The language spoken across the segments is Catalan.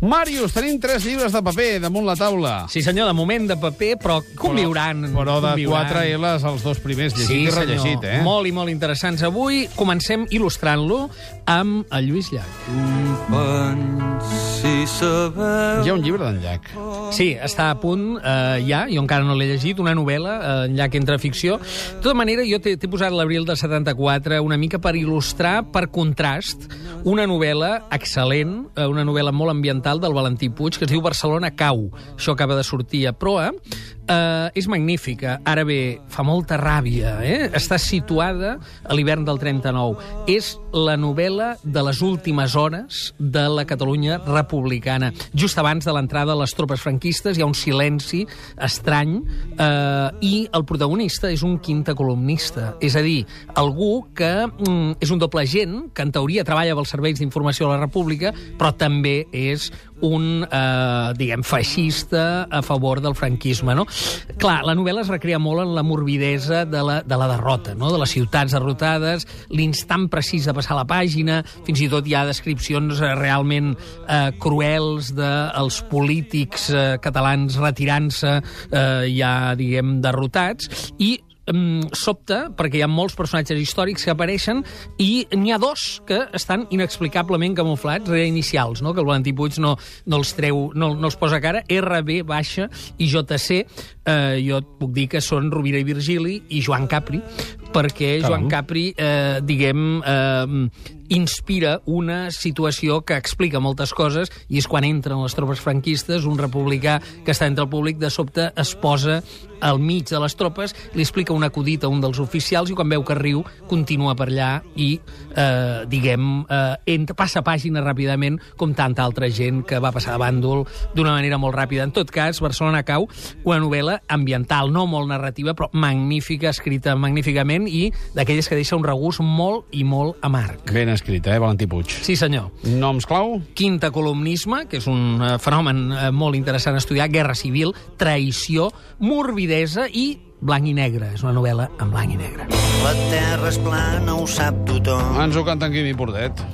Màrius, tenim tres llibres de paper damunt la taula. Sí, senyor, de moment de paper, però conviuran. Però de conviuran. 4 L's els dos primers, llegit Sí, i rellegit, eh? Molt i molt interessants. Avui comencem il·lustrant-lo amb el Lluís Llach. si sabeu... Hi ha un llibre d'en Llach. Sí, està a punt eh, ja, jo encara no l'he llegit, una novel·la, eh, en Llach entre ficció. De tota manera, jo t'he posat l'abril de 74 una mica per il·lustrar, per contrast, una novel·la excel·lent, eh, una novel·la molt ambiental del Valentí Puig, que es diu Barcelona cau. Això acaba de sortir a proa. Eh, és magnífica. Ara bé, fa molta ràbia. Eh? Està situada a l'hivern del 39. És la novel·la de les últimes hores de la Catalunya republicana. Just abans de l'entrada de les tropes franquistes hi ha un silenci estrany eh, i el protagonista és un quinta columnista. És a dir, algú que mm, és un doble agent, que en teoria treballa pels serveis d'informació de la República, però també és un, eh, diguem, feixista a favor del franquisme, no? Clar, la novel·la es recrea molt en la morbidesa de la, de la derrota, no? de les ciutats derrotades, l'instant precís de passar la pàgina, fins i tot hi ha descripcions eh, realment eh, cruels dels polítics eh, catalans retirant-se eh, ja, diguem, derrotats, i mm, sobta, perquè hi ha molts personatges històrics que apareixen i n'hi ha dos que estan inexplicablement camuflats, reinicials, no? que el Valentí Puig no, no els treu, no, no els posa cara, RB baixa i JC, eh, jo et puc dir que són Rovira i Virgili i Joan Capri, perquè. Joan Capri, eh, diguem, eh, inspira una situació que explica moltes coses i és quan entren les tropes franquistes, un republicà que està entre el públic de sobte es posa al mig de les tropes, li explica un acudit a un dels oficials i quan veu que riu continua per allà i, eh, diguem, eh, entra, passa pàgina ràpidament com tanta altra gent que va passar de bàndol d'una manera molt ràpida. En tot cas, Barcelona cau, una novel·la ambiental, no molt narrativa, però magnífica, escrita magníficament i d'aquelles que deixa un regús molt i molt amarg. Ben escrita, eh, Valentí Puig. Sí, senyor. Noms clau? Quinta columnisme, que és un eh, fenomen eh, molt interessant a estudiar, guerra civil, traïció, morbidesa i blanc i negre. És una novel·la en blanc i negre. La terra és plana, ho sap tothom. Ens ho canta en Quimi Portet.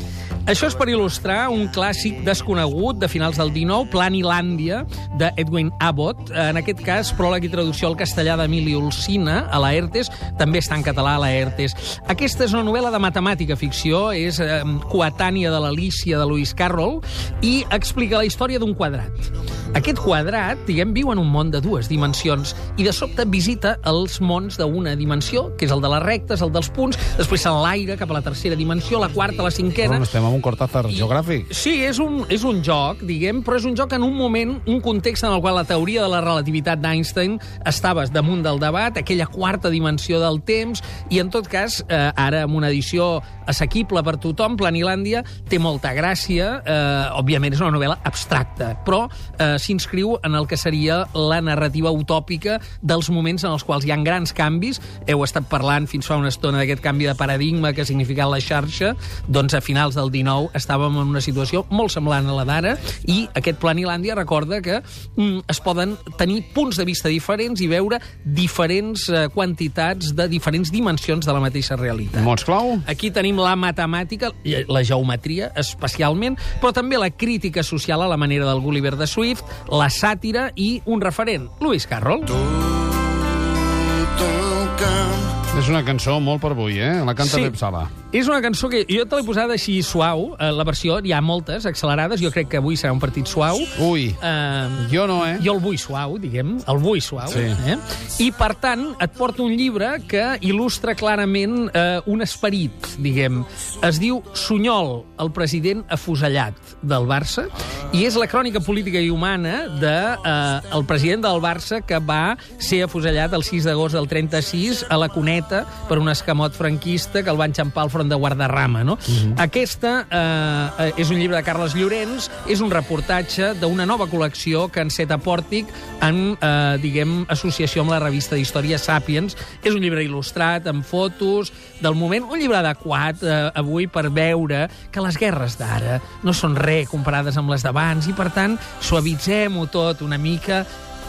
Això és per il·lustrar un clàssic desconegut de finals del 19, Planilàndia, de Edwin Abbott. En aquest cas, pròleg i traducció al castellà d'Emili Olsina, a Laertes, també està en català a Laertes. Aquesta és una novel·la de matemàtica ficció, és eh, coetània de l'Alícia de Lewis Carroll, i explica la història d'un quadrat. Aquest quadrat, diguem, viu en un món de dues dimensions i de sobte visita els mons d'una dimensió, que és el de les rectes, el dels punts, després s'enlaira cap a la tercera dimensió, la quarta, la cinquena... Però estem amb un Cortázar geogràfic. Sí, és un, és un joc, diguem, però és un joc en un moment, un context en el qual la teoria de la relativitat d'Einstein estava damunt del debat, aquella quarta dimensió del temps, i en tot cas, eh, ara amb una edició assequible per tothom, Planilàndia té molta gràcia, eh, òbviament és una novel·la abstracta, però eh, s'inscriu en el que seria la narrativa utòpica dels moments en els quals hi ha grans canvis. Heu estat parlant fins fa una estona d'aquest canvi de paradigma que ha significat la xarxa, doncs a finals del 19 estàvem en una situació molt semblant a la d'ara i aquest Planilàndia recorda que mm, es poden tenir punts de vista diferents i veure diferents eh, quantitats de diferents dimensions de la mateixa realitat. Mots clau? Aquí tenim la matemàtica, la geometria especialment, però també la crítica social a la manera del Gulliver de Swift, la sàtira i un referent, Lewis Carroll. Tot el camp És una cançó molt per avui, eh? La canta Sí. Pep Sala. És una cançó que jo te l'he posada així suau, eh, la versió, hi ha moltes accelerades, jo crec que avui serà un partit suau. Ui, Eh, jo no, eh? jo el vull suau, diguem, el vull suau. Sí. Eh? I, per tant, et porto un llibre que il·lustra clarament eh, un esperit, diguem. Es diu Sunyol, el president afusellat del Barça, i és la crònica política i humana de, eh, el president del Barça que va ser afusellat el 6 d'agost del 36 a la Cuneta per un escamot franquista que el va enxampar al front de Guardarrama. No? Aquesta eh, és un llibre de Carles Llorenç, és un reportatge d'una nova col·lecció que enceta Pòrtic en, eh, diguem, associació amb la revista d'història Sapiens. És un llibre il·lustrat, amb fotos del moment, un llibre adequat eh, avui per veure que les guerres d'ara no són res comparades amb les d'abans i, per tant, suavitzem-ho tot una mica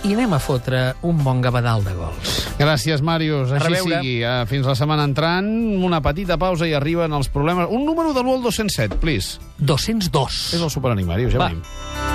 i anem a fotre un bon gavadal de gols. Gràcies, Màrius. A Així reveure. sigui. Eh, Fins la setmana entrant, una petita pausa i arriben els problemes. Un número de l'1 al 207, please. 202. És el superanimari, ja Va. venim.